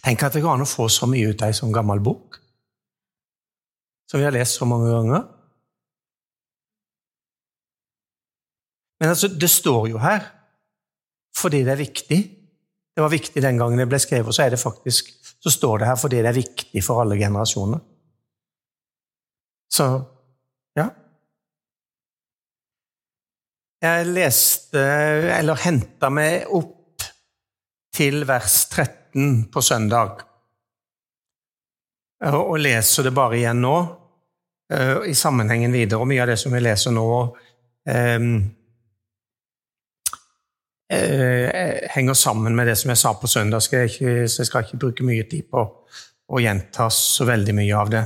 Tenk at det går an å få så mye ut av ei sånn gammel bok, som vi har lest så mange ganger. Men altså, det står jo her fordi det er viktig. Det var viktig den gangen det ble skrevet, så, faktisk, så står det her fordi det er viktig for alle generasjoner. Så ja. Jeg leste, eller henta meg opp til vers 13 på søndag. Og leser det bare igjen nå, eh, i sammenhengen videre. Og mye av det som vi leser nå, eh, henger sammen med det som jeg sa på søndag, så jeg skal ikke bruke mye tid på å gjenta så veldig mye av det.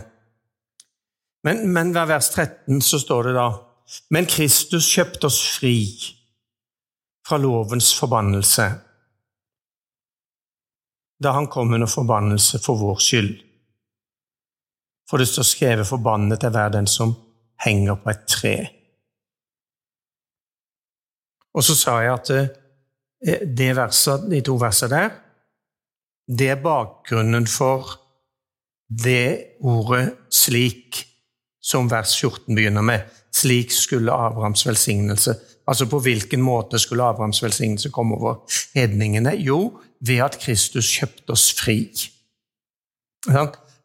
Men, men ved vers 13 så står det da Men Kristus kjøpte oss fri fra lovens forbannelse da han kom under forbannelse for vår skyld. For det står skrevet 'forbannet er hver den som henger på et tre'. Og så sa jeg at eh, det verset, de to versene der, det er bakgrunnen for det ordet 'slik' som vers 14 begynner med. Slik skulle Abrahams velsignelse Altså på hvilken måte skulle Abrahams velsignelse komme over hedningene? Jo, ved at Kristus kjøpte oss fri.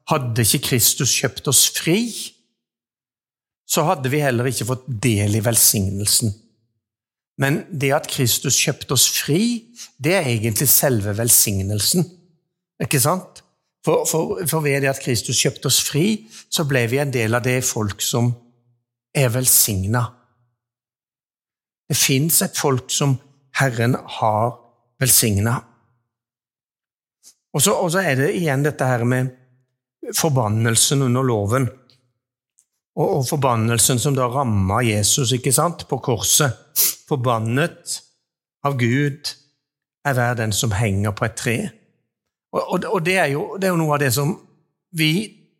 Hadde ikke Kristus kjøpt oss fri, så hadde vi heller ikke fått del i velsignelsen. Men det at Kristus kjøpte oss fri, det er egentlig selve velsignelsen. Ikke sant? For, for, for, ved det at Kristus kjøpte oss fri, så ble vi en del av det folk som er velsigna. Det fins et folk som Herren har velsigna. Og, og så er det igjen dette her med forbannelsen under loven. Og, og forbannelsen som da ramma Jesus ikke sant, på korset. Forbannet av Gud er hver den som henger på et tre. Og, og det, er jo, det, er jo, noe av det som vi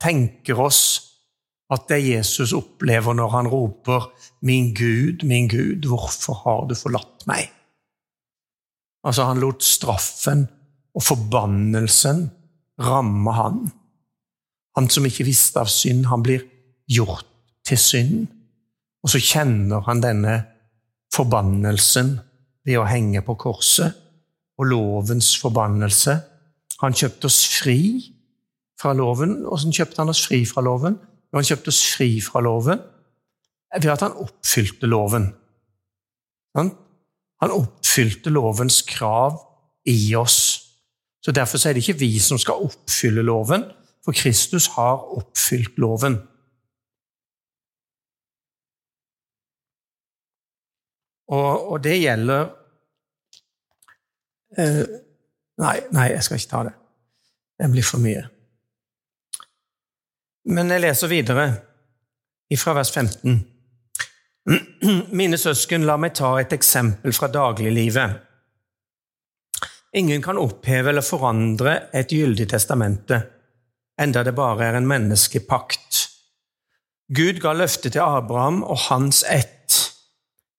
tenker oss at det Jesus opplever når han roper 'Min Gud, min Gud, hvorfor har du forlatt meg?' Altså, han lot straffen og forbannelsen rammer han. Han som ikke visste av synd, han blir gjort til synd. Og så kjenner han denne forbannelsen ved å henge på korset, og lovens forbannelse. Han kjøpte oss fri fra loven. Åssen kjøpte han oss fri fra loven? Jo, han kjøpte oss fri fra loven ved at han oppfylte loven. Han oppfylte lovens krav i oss. Så Derfor er det ikke vi som skal oppfylle loven, for Kristus har oppfylt loven. Og, og det gjelder eh, nei, nei, jeg skal ikke ta det. Det blir for mye. Men jeg leser videre fra vers 15. Mine søsken, la meg ta et eksempel fra dagliglivet. Ingen kan oppheve eller forandre et gyldig testamente, enda det bare er en menneskepakt. Gud ga løftet til Abraham og hans ett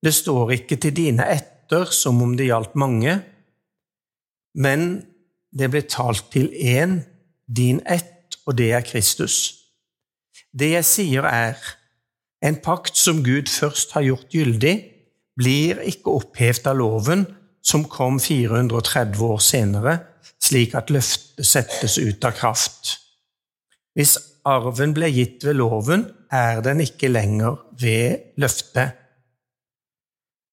det står ikke til dine etter som om det gjaldt mange, men det ble talt til én, din ett, og det er Kristus. Det jeg sier er, en pakt som Gud først har gjort gyldig, blir ikke opphevet av loven som kom 430 år senere, slik at løftet settes ut av kraft. Hvis arven ble gitt ved loven, er den ikke lenger ved løftet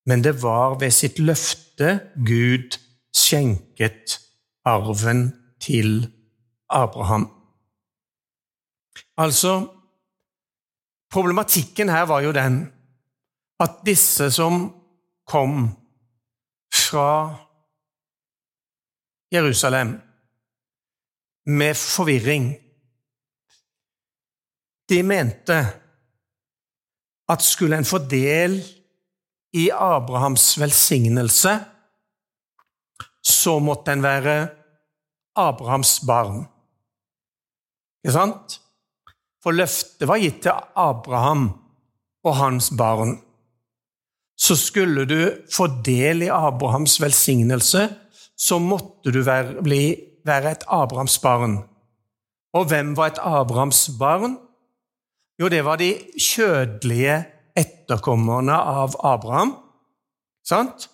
men det var ved sitt løfte Gud skjenket arven til Abraham. Altså Problematikken her var jo den at disse som kom fra Jerusalem med forvirring De mente at skulle en få del i Abrahams velsignelse, så måtte en være Abrahams barn. Ikke sant? For løftet var gitt til Abraham og hans barn. Så skulle du få del i Abrahams velsignelse, så måtte du være, bli være et Abrahams barn. Og hvem var et Abrahams barn? Jo, det var de kjødelige etterkommerne av Abraham. Sant?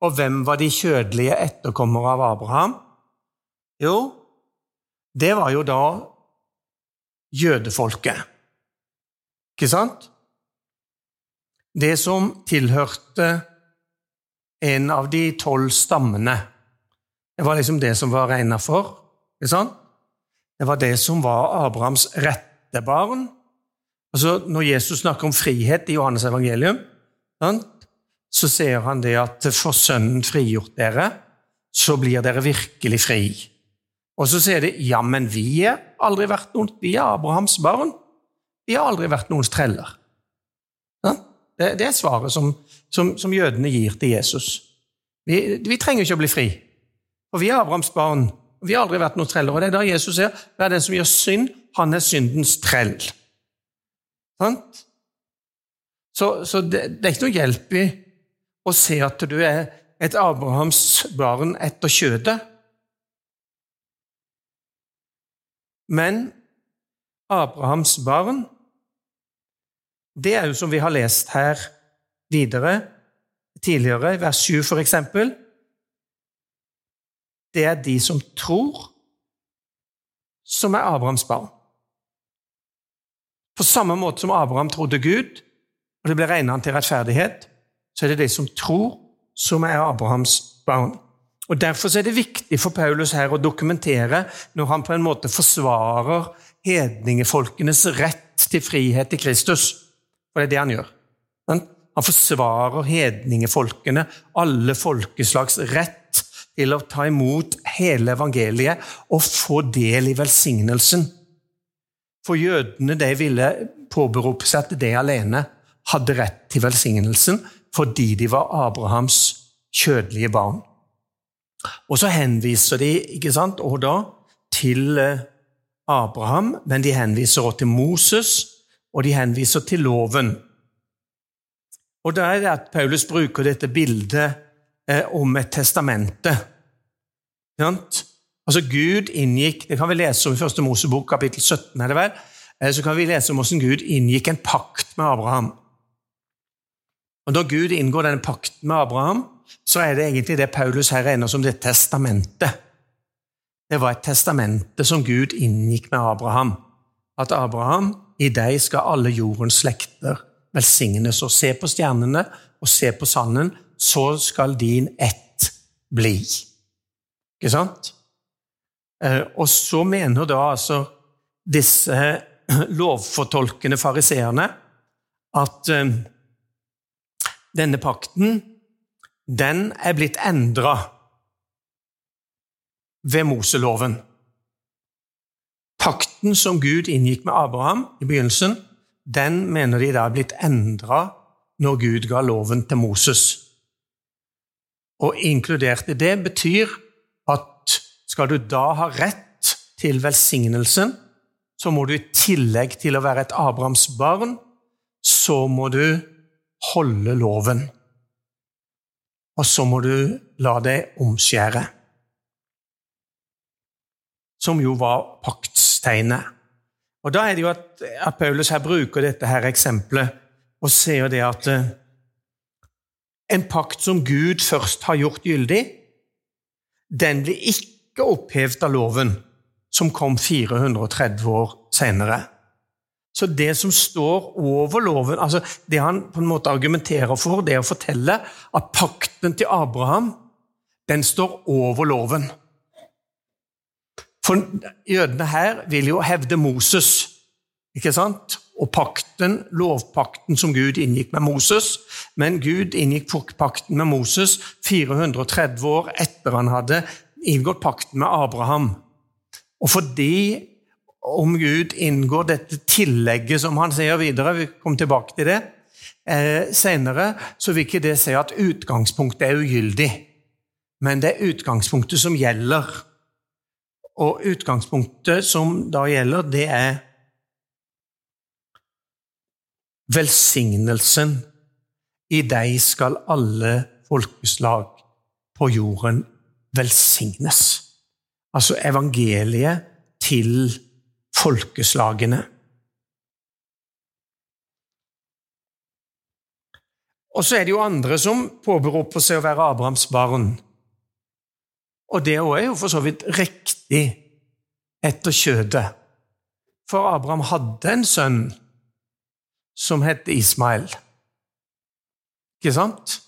Og hvem var de kjødelige etterkommere av Abraham? Jo, det var jo da jødefolket. Ikke sant? Det som tilhørte en av de tolv stammene. Det var liksom det som var regna for. Sant? Det var det som var Abrahams rette barn. Altså, når Jesus snakker om frihet i Johannes evangelium, så sier han det at for Sønnen frigjort dere, så blir dere virkelig fri. Og så sier de ja, men vi har aldri vært noen, vi er Abrahams barn. Vi har aldri vært noens treller. Ja? Det, det, er svaret som, som, som, jødene gir til Jesus. Vi, vi, trenger ikke å bli fri, for vi er Abrahams barn. Vi har aldri vært noen treller. Og det er da Jesus sier hver den som gjør synd, han er syndens trell. Sant? Så, så det, det, er ikke noe hjelp i å se at du er et Abrahams barn etter kjødet. Men Abrahams barn, det er jo som vi har lest her videre tidligere, i vers 7 for eksempel, det er de som tror, som er Abrahams barn. På samme måte som Abraham trodde Gud, og det ble regnet han til rettferdighet, så er det de som tror, som er Abrahams barn. Og Derfor er det viktig for Paulus her å dokumentere, når han på en måte forsvarer hedningefolkenes rett til frihet i Kristus. For det er det han gjør. Han forsvarer hedningefolkene, alle folkeslags rett til å ta imot hele evangeliet og få del i velsignelsen. For jødene de ville påberope seg at de alene hadde rett til velsignelsen fordi de var Abrahams kjødelige barn. Og så henviser de ikke sant, og da til eh, Abraham, men de henviser også til Moses, og de henviser til loven. Og da er det at Paulus bruker dette bildet eh, om et testamente. Altså Gud inngikk Det kan vi lese om i første Mosebok, kapittel 17. er det vel? Eh, så kan vi lese om hvordan Gud inngikk en pakt med Abraham. Og Når Gud inngår denne pakten med Abraham, så er det egentlig det Paulus her regner som det testamentet. Det var et testamente som Gud inngikk med Abraham. At Abraham, i deg skal alle jordens slekter velsignes. Og se på stjernene og se på sanden, så skal din ett bli. Ikke sant? Eh, og så mener da altså disse lovfortolkende fariseerne at eh, denne pakten den er blitt endra ved Moseloven. Pakten som Gud inngikk med Abraham i begynnelsen, den mener de da er blitt endra når Gud ga loven til Moses. Og inkludert i det betyr at skal du da ha rett til velsignelsen, så må du i tillegg til å være et Abrahams barn, så må du holde loven. Og så må du la deg omskjære. Som jo var paktstegnet. Og Da er det jo at, at Paulus her bruker dette her eksempelet og ser det at eh, en pakt som Gud først har gjort gyldig, den blir ikke opphevet av loven, som kom 430 år senere. Så det som står over loven altså Det han på en måte argumenterer for, det er å fortelle at pakten til Abraham den står over loven. For jødene her vil jo hevde Moses, ikke sant? og pakten, lovpakten som Gud inngikk med Moses. Men Gud inngikk pakten med Moses 430 år etter han hadde inngått pakten med Abraham. Og fordi om Gud inngår dette tillegget, som han sier videre, vi kommer tilbake til det eh, senere, så vil ikke det si at utgangspunktet er ugyldig. Men det er utgangspunktet som gjelder. Og utgangspunktet som da gjelder, det er velsignelsen. I deg skal alle folkeslag på jorden velsignes. altså evangeliet til folkeslagene. Og så er det jo andre som påberoper seg å være Abrahams barn. Og det er jo for så vidt riktig etter kjødet. For Abraham hadde en sønn som het Ismael. Ikke sant?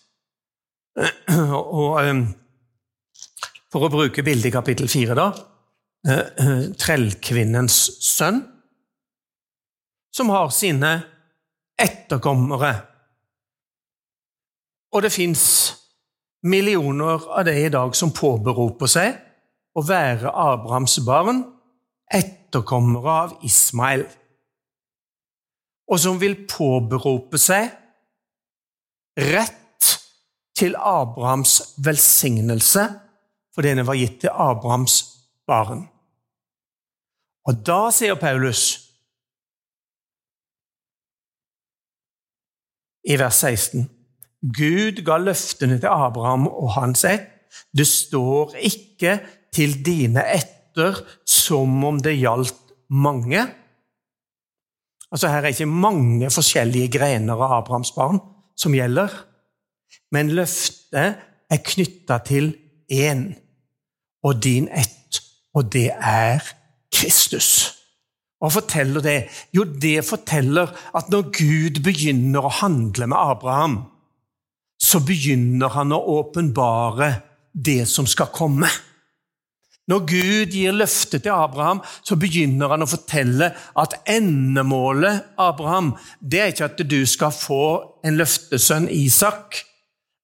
Og ehm, for å bruke bildet i kapittel fire, da eh, Trellkvinnens sønn, som har sine etterkommere og det fins millioner av de i dag som påberoper seg å være Abrahams barn, etterkommere av Ismael, og som vil påberope seg rett til Abrahams velsignelse fordi den var gitt til Abrahams barn. Og da sier Paulus i vers 16 Gud ga løftene til Abraham og hans ett. Det står ikke 'til dine etter' som om det gjaldt mange. Altså Her er ikke mange forskjellige grener av Abrahams barn som gjelder, men løftet er knytta til én og din ett, og det er Kristus. Hva forteller det? Jo, det forteller at når Gud begynner å handle med Abraham, så begynner han å åpenbare det som skal komme. Når Gud gir løftet til Abraham, så begynner han å fortelle at endemålet Abraham, det er ikke at du skal få en løftesønn Isak,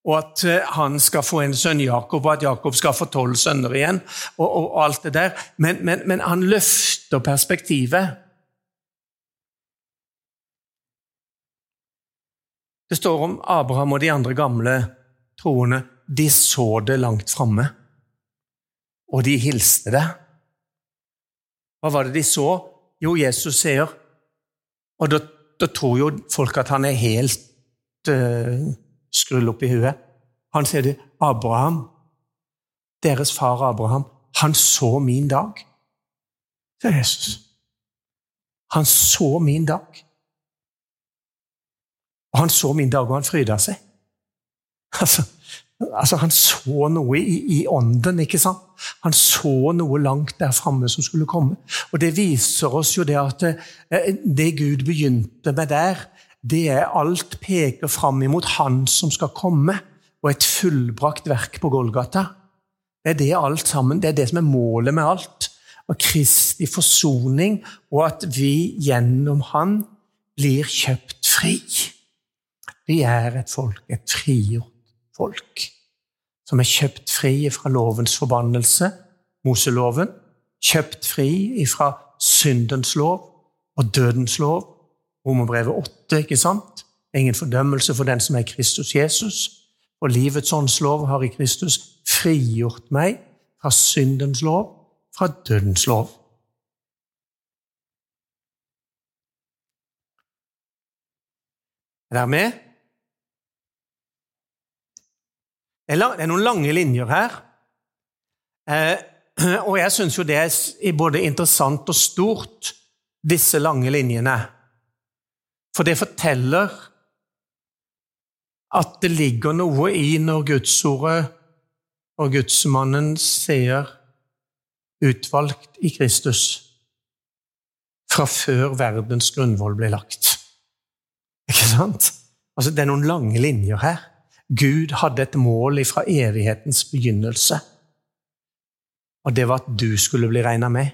og at eh, han skal få en sønn Jakob, og at Jakob skal få tolv sønner igjen, og, og, og alt det der. Men, men, men han løfter perspektivet. Det står om Abraham og de andre gamle troende. De så det langt framme, og de hilste det. Hva var det de så? Jo, Jesus sier Og da, da tror jo folk at han er helt uh, skrull opp i huet. Han sier det. Abraham, deres far Abraham, han så min dag. Det er Jesus. Han så min dag. Og han så min dag, og han fryda seg. Altså, altså, Han så noe i, i, ånden, ikke sant? Han så noe langt der framme som skulle komme. Og Det viser oss jo det at eh, det Gud begynte med der, det er alt peker fram imot Han som skal komme, og et fullbrakt verk på Golgata. Det er det alt sammen, det er det som er målet med alt. Og Kristi forsoning, og at vi gjennom Han blir kjøpt fri. Vi er et folk, et frigjort folk, som er kjøpt fri fra lovens forbannelse, Moseloven, kjøpt fri fra syndens lov og dødens lov, Romerbrevet 8, ikke sant? Ingen fordømmelse for den som er Kristus Jesus. Og livets åndslov har i Kristus frigjort meg fra syndens lov, fra dødens lov. Er dere med? Det er noen lange linjer her. Eh, og jeg syns jo det er både interessant og stort, disse lange linjene. For det forteller at det ligger noe i når Gudsordet og Gudsmannen sier 'utvalgt i Kristus' fra før verdens grunnvoll ble lagt. Ikke sant? Altså, Det er noen lange linjer her. Gud hadde et mål fra evighetens begynnelse, og det var at du skulle bli regna med.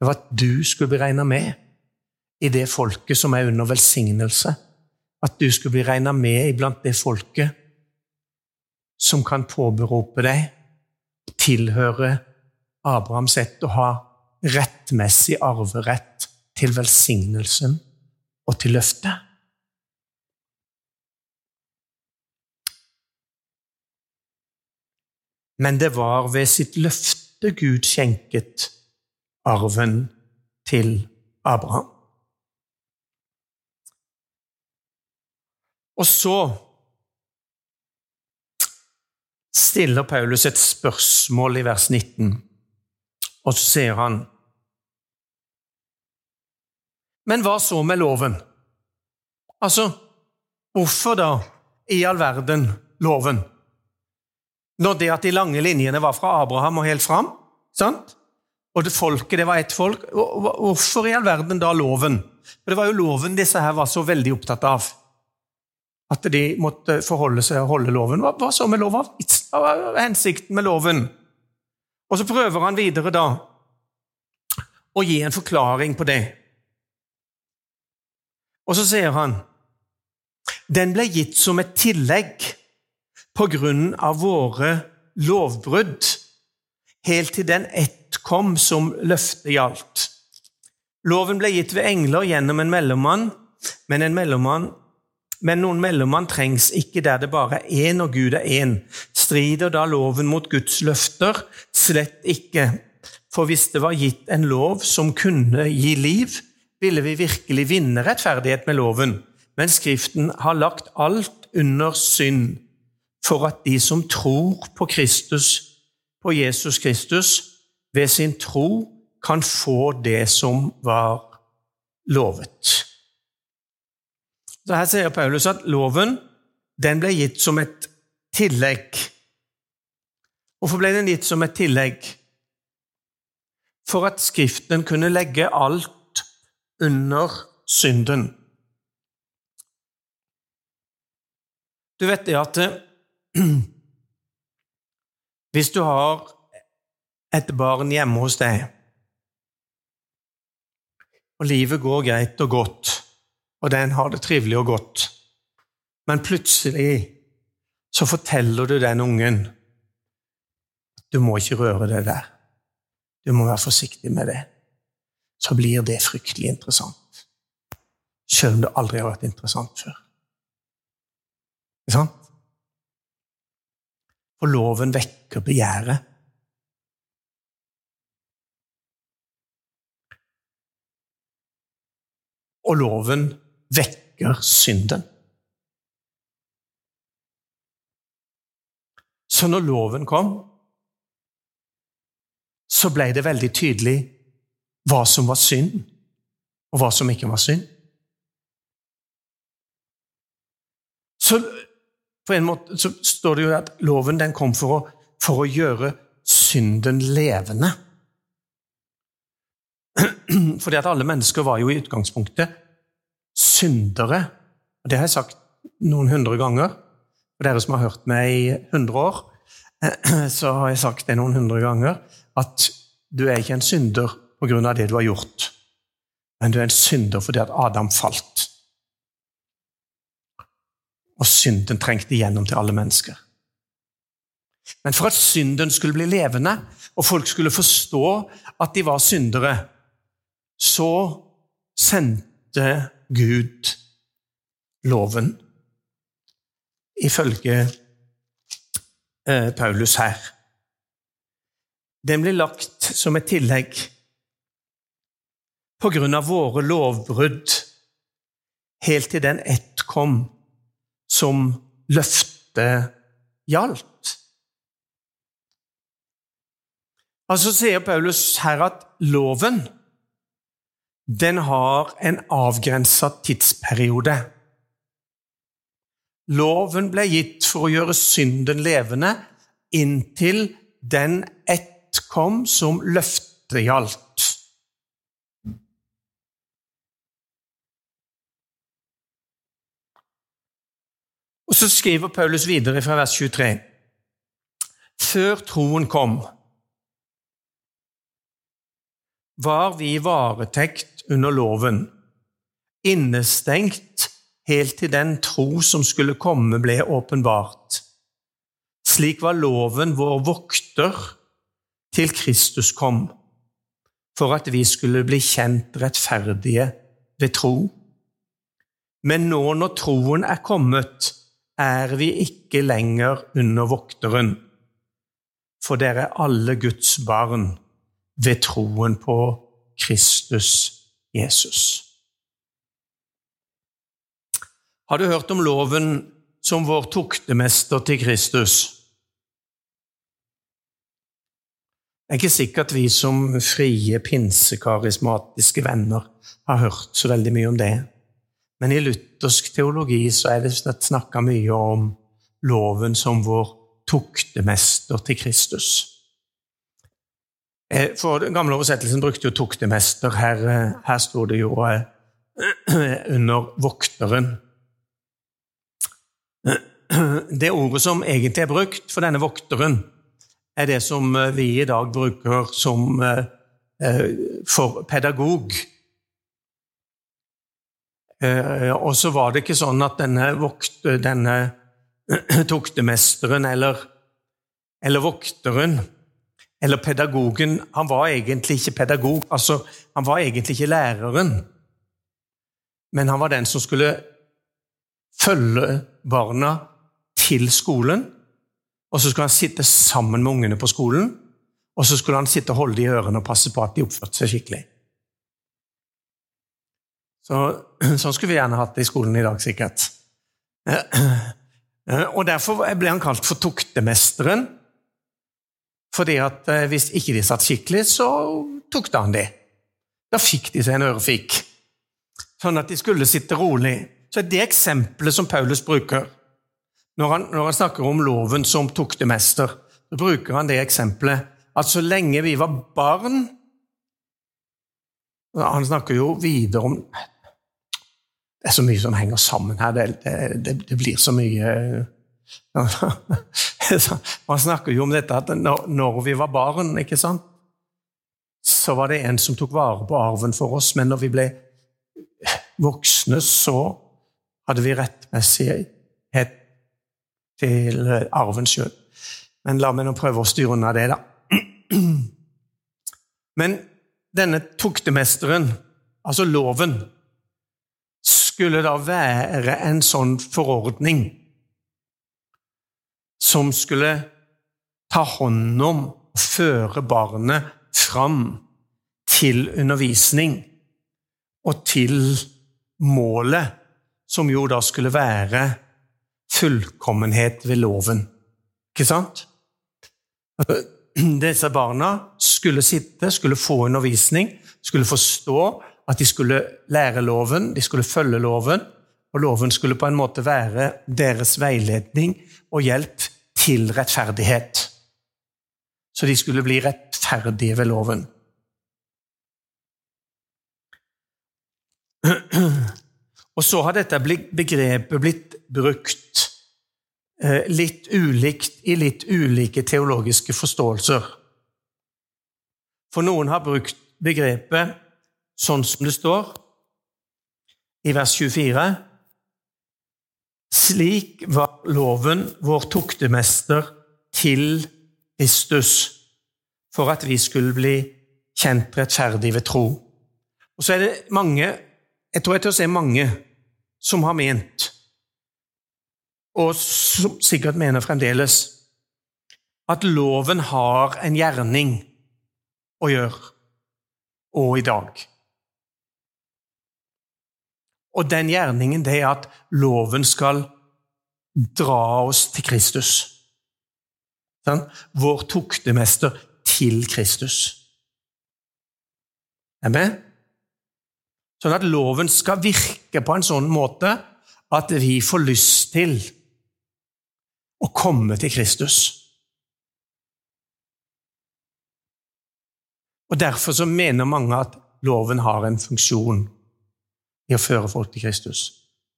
Det var at du skulle bli regna med i det folket som er under velsignelse. At du skulle bli regna med iblant det folket som kan påberope deg tilhøre Abrahams ett og ha rettmessig arverett til velsignelsen og til løftet. Men det var ved sitt løfte Gud skjenket arven til Abraham. Og så stiller Paulus et spørsmål i vers 19, og så sier han Men hva så med loven? Altså, hvorfor da i all verden loven? Når det at de lange linjene var fra Abraham og helt fram, sant? og det folket det var ett folk, hvorfor i all verden da loven? For Det var jo loven disse her var så veldig opptatt av. At de måtte forholde seg og holde loven. Hva, hva så med loven? Hva var hensikten med loven? Og så prøver han videre da å gi en forklaring på det. Og så sier han den ble gitt som et tillegg på grunn av våre lovbrudd, helt til den ett kom som løftet gjaldt. Loven ble gitt ved engler gjennom en mellommann, men, en mellommann, men noen mellommann trengs ikke der det bare er én og Gud er én. Strider da loven mot Guds løfter? Slett ikke. For hvis det var gitt en lov som kunne gi liv, ville vi virkelig vinne rettferdighet med loven. Men Skriften har lagt alt under synd for at de som tror på Kristus, på Jesus Kristus, ved sin tro kan få det som var lovet. Så Her sier Paulus at loven den ble gitt som et tillegg. Hvorfor ble den gitt som et tillegg? For at Skriften kunne legge alt under synden. Du vet det at hvis du har et barn hjemme hos deg, og livet går greit og godt, og den har det trivelig og godt, men plutselig så forteller du den ungen du må ikke røre det der. Du må være forsiktig med det. Så blir det fryktelig interessant. Selv om det aldri har vært interessant før. Ikke sant? For loven vekker begjæret. Og loven vekker synden. Så når loven kom, så ble det veldig tydelig hva som var synd, og hva som ikke var synd. Så på en måte så står det jo at loven den kom for å, for å gjøre synden levende. Fordi at alle mennesker var jo i utgangspunktet syndere. Og Det har jeg sagt noen hundre ganger. For dere som har hørt meg i hundre år, så har jeg sagt det noen hundre ganger at du er ikke en synder av det du har gjort, men du er en synder fordi at Adam falt og synden trengte igjennom til alle mennesker. Men for at synden skulle bli levende, og folk skulle forstå at de var syndere, så sendte Gud loven, ifølge eh, Paulus her. Den ble lagt som et tillegg på grunn av våre lovbrudd, helt til den ett kom som løftet gjaldt. Altså sier Paulus her at loven den har en avgrensa tidsperiode. Loven ble gitt for å gjøre synden levende inntil den ett kom som løftet gjaldt. Og Så skriver Paulus videre fra vers 23.: Før troen kom, var vi i varetekt under loven, innestengt helt til den tro som skulle komme, ble åpenbart. Slik var loven vår vokter til Kristus kom, for at vi skulle bli kjent rettferdige ved tro. Men nå når troen er kommet, er vi ikke lenger under vokteren, for dere er alle Guds barn ved troen på Kristus Jesus. Har du hørt om loven som vår tuktemester til Kristus? Det er ikke sikkert vi som frie, pinsekarismatiske venner har hørt så veldig mye om det. Men i luthersk teologi så er det snakka mye om loven som vår tuktemester til Kristus. Eh, for Den gamle oversettelsen brukte jo tuktemester. Her, eh, her sto det jo eh, under vokteren. Det ordet som egentlig er brukt for denne vokteren, er det som vi i dag bruker som for pedagog. Og så var det ikke sånn at denne, vokt, denne toktemesteren eller, eller vokteren eller pedagogen Han var egentlig ikke pedagog, altså han var egentlig ikke læreren. Men han var den som skulle følge barna til skolen og så skulle han sitte sammen med ungene på skolen, og så skulle han sitte og holde de i ørene og passe på at de oppførte seg skikkelig. Så, sånn skulle vi gjerne hatt det i skolen i dag, sikkert. Og Derfor ble han kalt for tuktemesteren. Fordi at eh, hvis ikke de satt skikkelig, så tukta han de. Da fikk de seg en ørefik, sånn at de skulle sitte rolig. Så det eksempelet som Paulus bruker, når han, når han, snakker om loven som tuktemester, så bruker han det eksempelet at så lenge vi var barn Han snakker jo videre om Det er så mye som henger sammen her. Det, det, det blir så mye Han snakker jo om dette at når, vi var barn, ikke sant, så var det en som tok vare på arven for oss, men når vi ble voksne, så hadde vi rettmessighet til eh, arven sjøl. Men la meg nå prøve å styre unna det, da. Men denne tuktemesteren, altså loven, skulle da være en sånn forordning som skulle ta hånd om og føre barnet fram til undervisning og til målet, som jo da skulle være fullkommenhet ved loven. Ikke sant? Disse barna skulle sitte, skulle få undervisning, skulle forstå at de skulle lære loven, de skulle følge loven, og loven skulle på en måte være deres veiledning og hjelp til rettferdighet. Så de skulle bli rettferdige ved loven. Og så har dette begrepet blitt brukt litt ulikt i litt ulike teologiske forståelser. For noen har brukt begrepet sånn som det står i vers 24. Slik var loven vår tuktemester til Kristus, for at vi skulle bli kjent rettferdig ved tro. Og så er det mange jeg tror jeg tør si mange som har ment, og sikkert mener fremdeles, at loven har en gjerning å gjøre, og i dag. Og den gjerningen det er at loven skal dra oss til Kristus. Vår tuktemester til Kristus. Er? Sånn at loven skal virke på en sånn måte at vi får lyst til å komme til Kristus. Og Derfor så mener mange at loven har en funksjon i å føre folk til Kristus.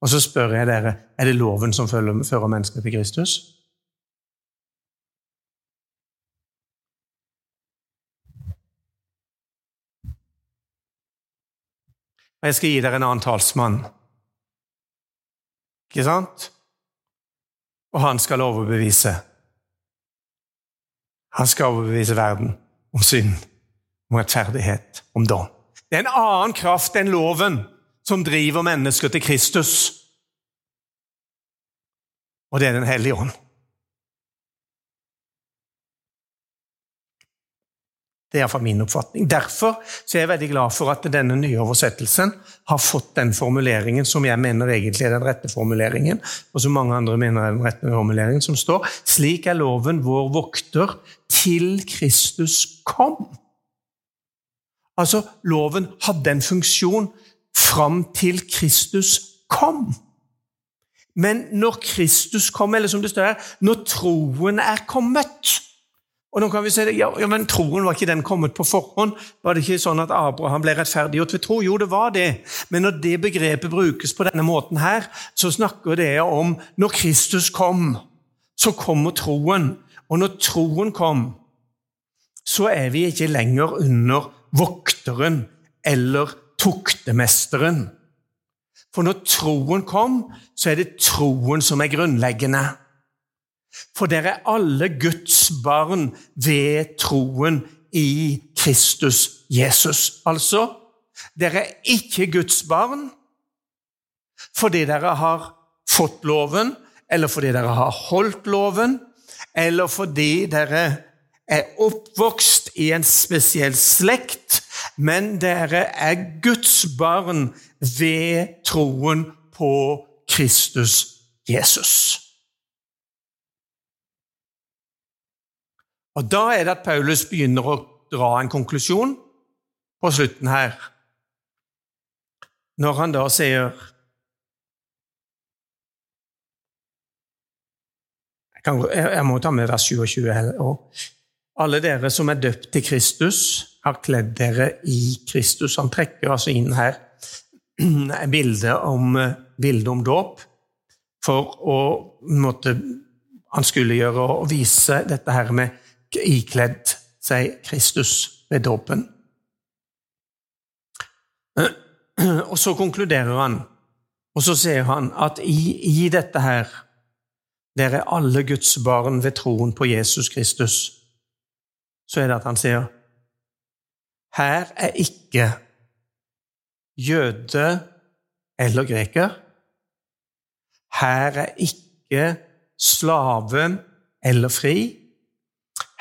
Og så spør jeg dere er det loven som fører mennesker til Kristus. Og jeg skal gi dere en annen talsmann. Ikke sant? Og han skal overbevise. Han skal overbevise verden om synd, om rettferdighet, om dom. Det er en annen kraft enn loven som driver mennesker til Kristus. Og det er Den hellige ånd. Det er iallfall min oppfatning. Derfor er jeg veldig glad for at denne nye oversettelsen har fått den formuleringen som jeg mener egentlig er den rette formuleringen, og som mange andre mener er den rette formuleringen, som står Slik er loven vår vokter til Kristus kom. Altså, loven hadde en funksjon fram til Kristus kom. Men når Kristus kom, eller som det står her, når troen er kommet og nå kan vi si ja, ja, men Troen var ikke den kommet på forhånd? Var det ikke sånn at Abraham ble rettferdiggjort ved tro? Jo, det var det. Men når det begrepet brukes på denne måten her, så snakker det om når Kristus kom, så kommer troen. Og når troen kom, så er vi ikke lenger under vokteren eller tuktemesteren. For når troen kom, så er det troen som er grunnleggende. For dere er alle Guds barn ved troen i Kristus Jesus. Altså, dere er ikke Guds barn fordi dere har fått loven, eller fordi dere har holdt loven, eller fordi dere er oppvokst i en spesiell slekt, men dere er Guds barn ved troen på Kristus Jesus. Og Da er det at Paulus begynner å dra en konklusjon på slutten her. Når han da sier Jeg må ta med vers 27 òg. Alle dere som er døpt til Kristus, har kledd dere i Kristus. Han trekker altså inn her et bilde om, bilde om dåp for å måtte, Han skulle gjøre og vise dette her med ikledd seg Kristus ved dåpen. Og så konkluderer han, og så sier han at i, i dette her Dere er alle Guds barn ved troen på Jesus Kristus. Så er det at han sier Her er ikke jøde eller greker. Her er ikke slave eller fri.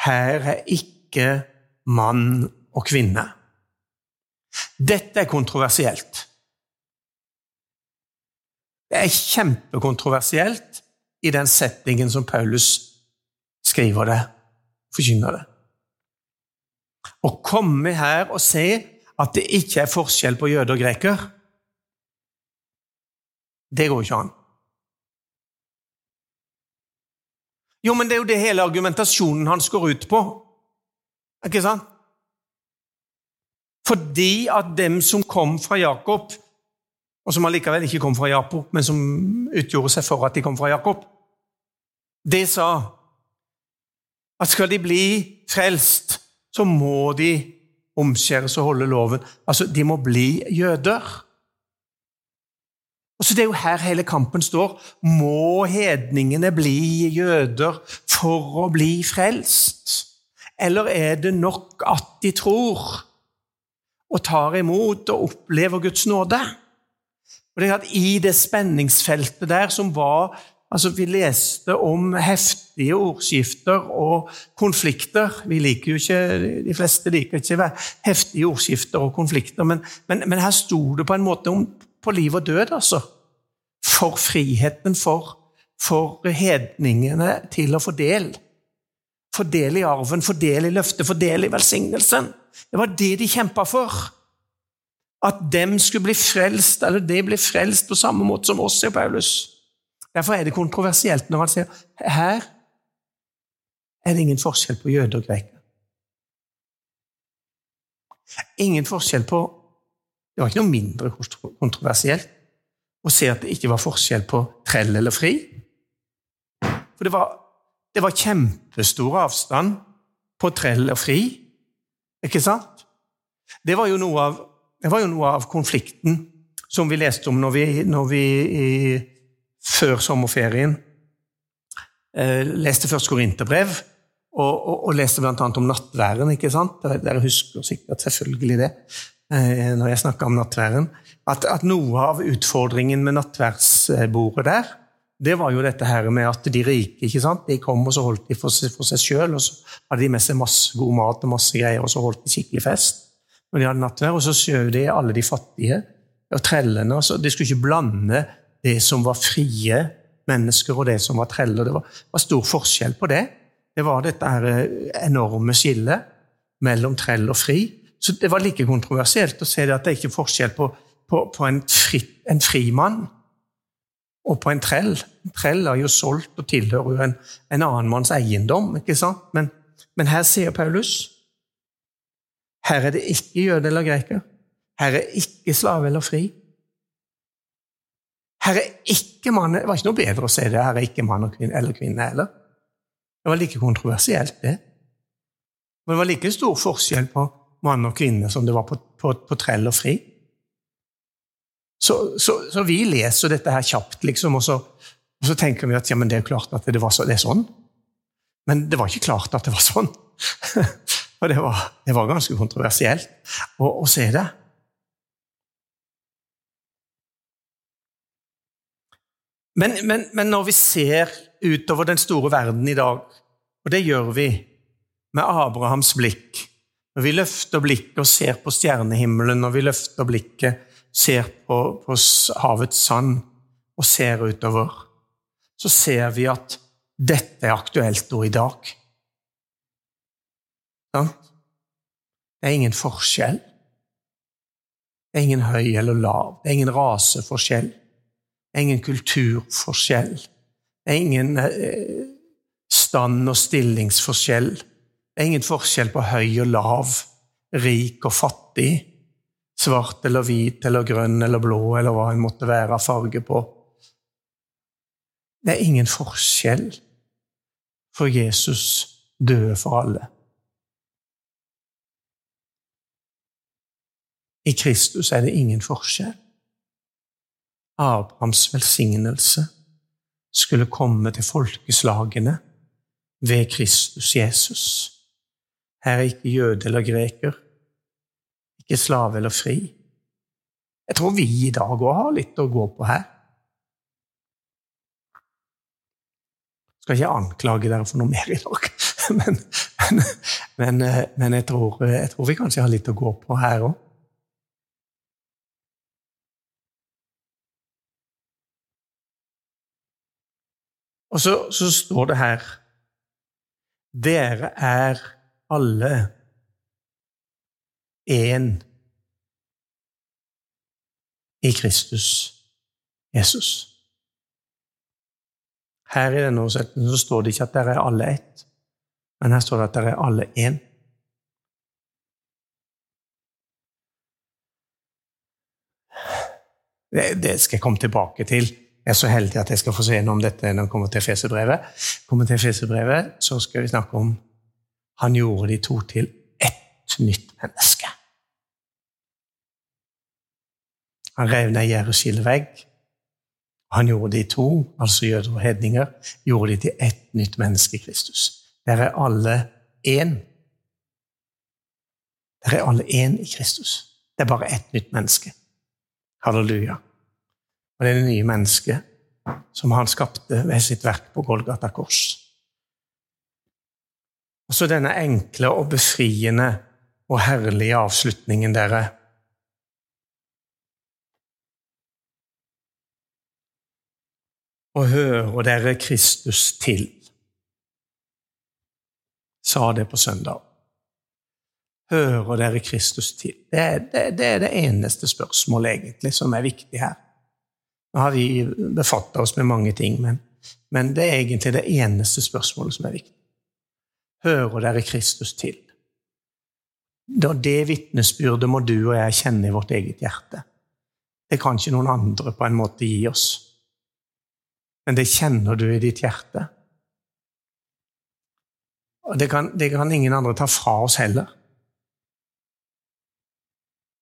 Her er ikke mann og kvinne. Dette er kontroversielt. Det er kjempekontroversielt i den settingen som Paulus skriver det, forkynner det. Å komme her og se at det ikke er forskjell på jøde og greker, det går ikke an. Jo, men det er jo det hele argumentasjonen hans går ut på. Ikke sant? Fordi at dem som kom fra Jakob, og som allikevel ikke kom fra Jakob, men som utgjorde seg for at de kom fra Jakob, det sa at skal de bli frelst, så må de omskjæres og holde loven. Altså, de må bli jøder. Og så Det er jo her hele kampen står. Må hedningene bli jøder for å bli frelst? Eller er det nok at de tror og tar imot og opplever Guds nåde? Og det er at I det spenningsfeltet der som var altså Vi leste om heftige ordskifter og konflikter. Vi liker jo ikke, De fleste liker ikke heftige ordskifter og konflikter, men, men, men her sto det på en måte om på liv og død, altså. For friheten for, for hedningene til å få del. Få del i arven, få del i løftet, få del i velsignelsen. Det var det de kjempa for. At dem skulle bli frelst, eller de ble frelst på samme måte som oss, sier Paulus. Derfor er det kontroversielt når han sier her er det ingen forskjell på jøde og greker. Ingen forskjell på Det var ikke noe mindre kontroversielt å se at det ikke var forskjell på trell eller fri. For det var, det var kjempestor avstand på trell og fri, ikke sant? Det var jo noe av, jo noe av konflikten som vi leste om når vi, når vi i, før sommerferien eh, leste først Korinterbrev, og, og, og, leste bl.a. om nattværen. ikke sant? Dere, husker sikkert selvfølgelig det når jeg snakka om nattværen at, at, noe av utfordringen med nattverdsbordet der det var jo dette her med at de rike ikke sant? De kom og så holdt de for for seg sjøl, og så hadde de med seg masse god mat og masse greier, og så holdt de skikkelig fest. når de hadde nattvær, Og så skjøv de alle de fattige og trellene. og så De skulle ikke blande det som var frie mennesker, og det som var treller. Det var, var stor forskjell på det. Det var dette her eh, enorme skillet mellom trell og fri. Så Det var like kontroversielt å se det at det er ikke forskjell på, på, på en, fri, en frimann og på en trell. En trell er jo solgt og tilhører jo en, en annen manns eiendom. ikke sant? Men, men, her sier Paulus her er det ikke jøde eller greker. Her er ikke slave eller fri. Her er ikke mann Det var ikke noe bedre å si det. Her er ikke mann eller kvinne heller. Det var like kontroversielt, det. Men det var like stor forskjell på mann og kvinne som det var på, på, på trell og fri. Så, så, så, vi leser dette her kjapt, liksom, og så, og så tenker vi at ja, det er klart at det, så, det, er sånn. Men det var ikke klart at det var sånn. og det var, det var ganske kontroversielt å, å se det. Men, men, men, når vi ser utover den store verden i dag, og det gjør vi med Abrahams blikk Når vi løfter blikket og ser på stjernehimmelen, når vi løfter blikket ser på, på havets sand og ser utover, så ser vi at dette er aktuelt nå i dag. Det er ingen forskjell. Det er ingen høy eller lav. Det er ingen raseforskjell. Det er ingen kulturforskjell. Det er ingen eh, stand- og stillingsforskjell. Det er ingen forskjell på høy og lav, rik og fattig svart eller hvit eller grønn eller blå eller hva en måtte være farge på. Det er ingen forskjell, for Jesus døde for alle. I Kristus er det ingen forskjell. Abrahams velsignelse skulle komme til folkeslagene ved Kristus Jesus. Her er ikke jøde eller greker, ikke slave eller fri. Jeg tror vi i dag òg har litt å gå på her. Jeg skal ikke anklage dere for noe mer i dag, men, men, men, men jeg, tror, jeg, tror, vi kanskje har litt å gå på her òg. Og så, så står det her Dere er alle én i Kristus Jesus. Her i denne oversettelsen så står det ikke at dere er alle ett, men her står det at dere er alle én. Det, det, skal jeg komme tilbake til. Jeg er så heldig at jeg skal få se noe om dette når jeg kommer til Fesebrevet. Kommer til Fesebrevet, så skal vi snakke om Han gjorde de to til ett nytt menneske. Han rev ned Jerusalem vegg. Han gjorde de to, altså jøder og hedninger, gjorde de til ett nytt menneske i Kristus. Dere er alle én. Dere er alle én i Kristus. Det er bare ett nytt menneske. Halleluja. Og det er det nye mennesket som han skapte ved sitt verk på Golgata kors. Og så denne enkle og befriende og herlige avslutningen, dere. og hører dere Kristus til? Sa det på søndag. Hører dere Kristus til? Det er det, det, er det eneste spørsmålet egentlig som er viktig her. Nå har vi befatta oss med mange ting, men, men det er egentlig det eneste spørsmålet som er viktig. Hører dere Kristus til? Det vitnesbyrdet må du og jeg kjenne i vårt eget hjerte. Det kan ikke noen andre på en måte gi oss men det kjenner du i ditt hjerte. Og det kan, det kan ingen andre ta fra oss heller.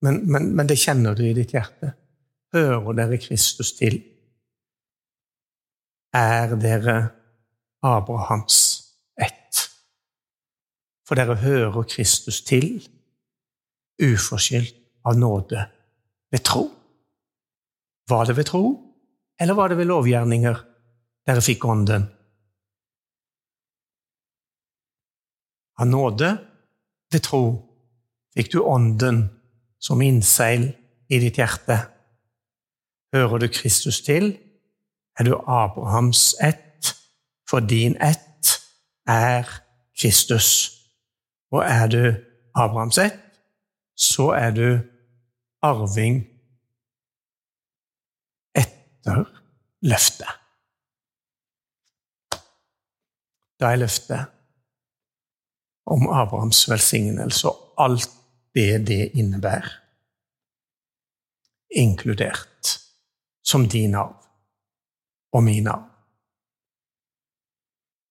Men, men, men, det kjenner du i ditt hjerte. Hører dere Kristus til? Er dere Abrahams? For dere hører Kristus til, uforskyldt av nåde, ved tro. Var det ved tro, eller var det ved lovgjerninger? dere fikk Ånden. Av nåde ved tro fikk du Ånden som innseil i ditt hjerte. Hører du Kristus til, er du Abrahams ett, for din ett er Kristus. Og er du Abrahams ett, så er du arving etter løftet. Da er løftet om Abrahams velsignelse og alt det det innebærer, inkludert som din arv og min arv.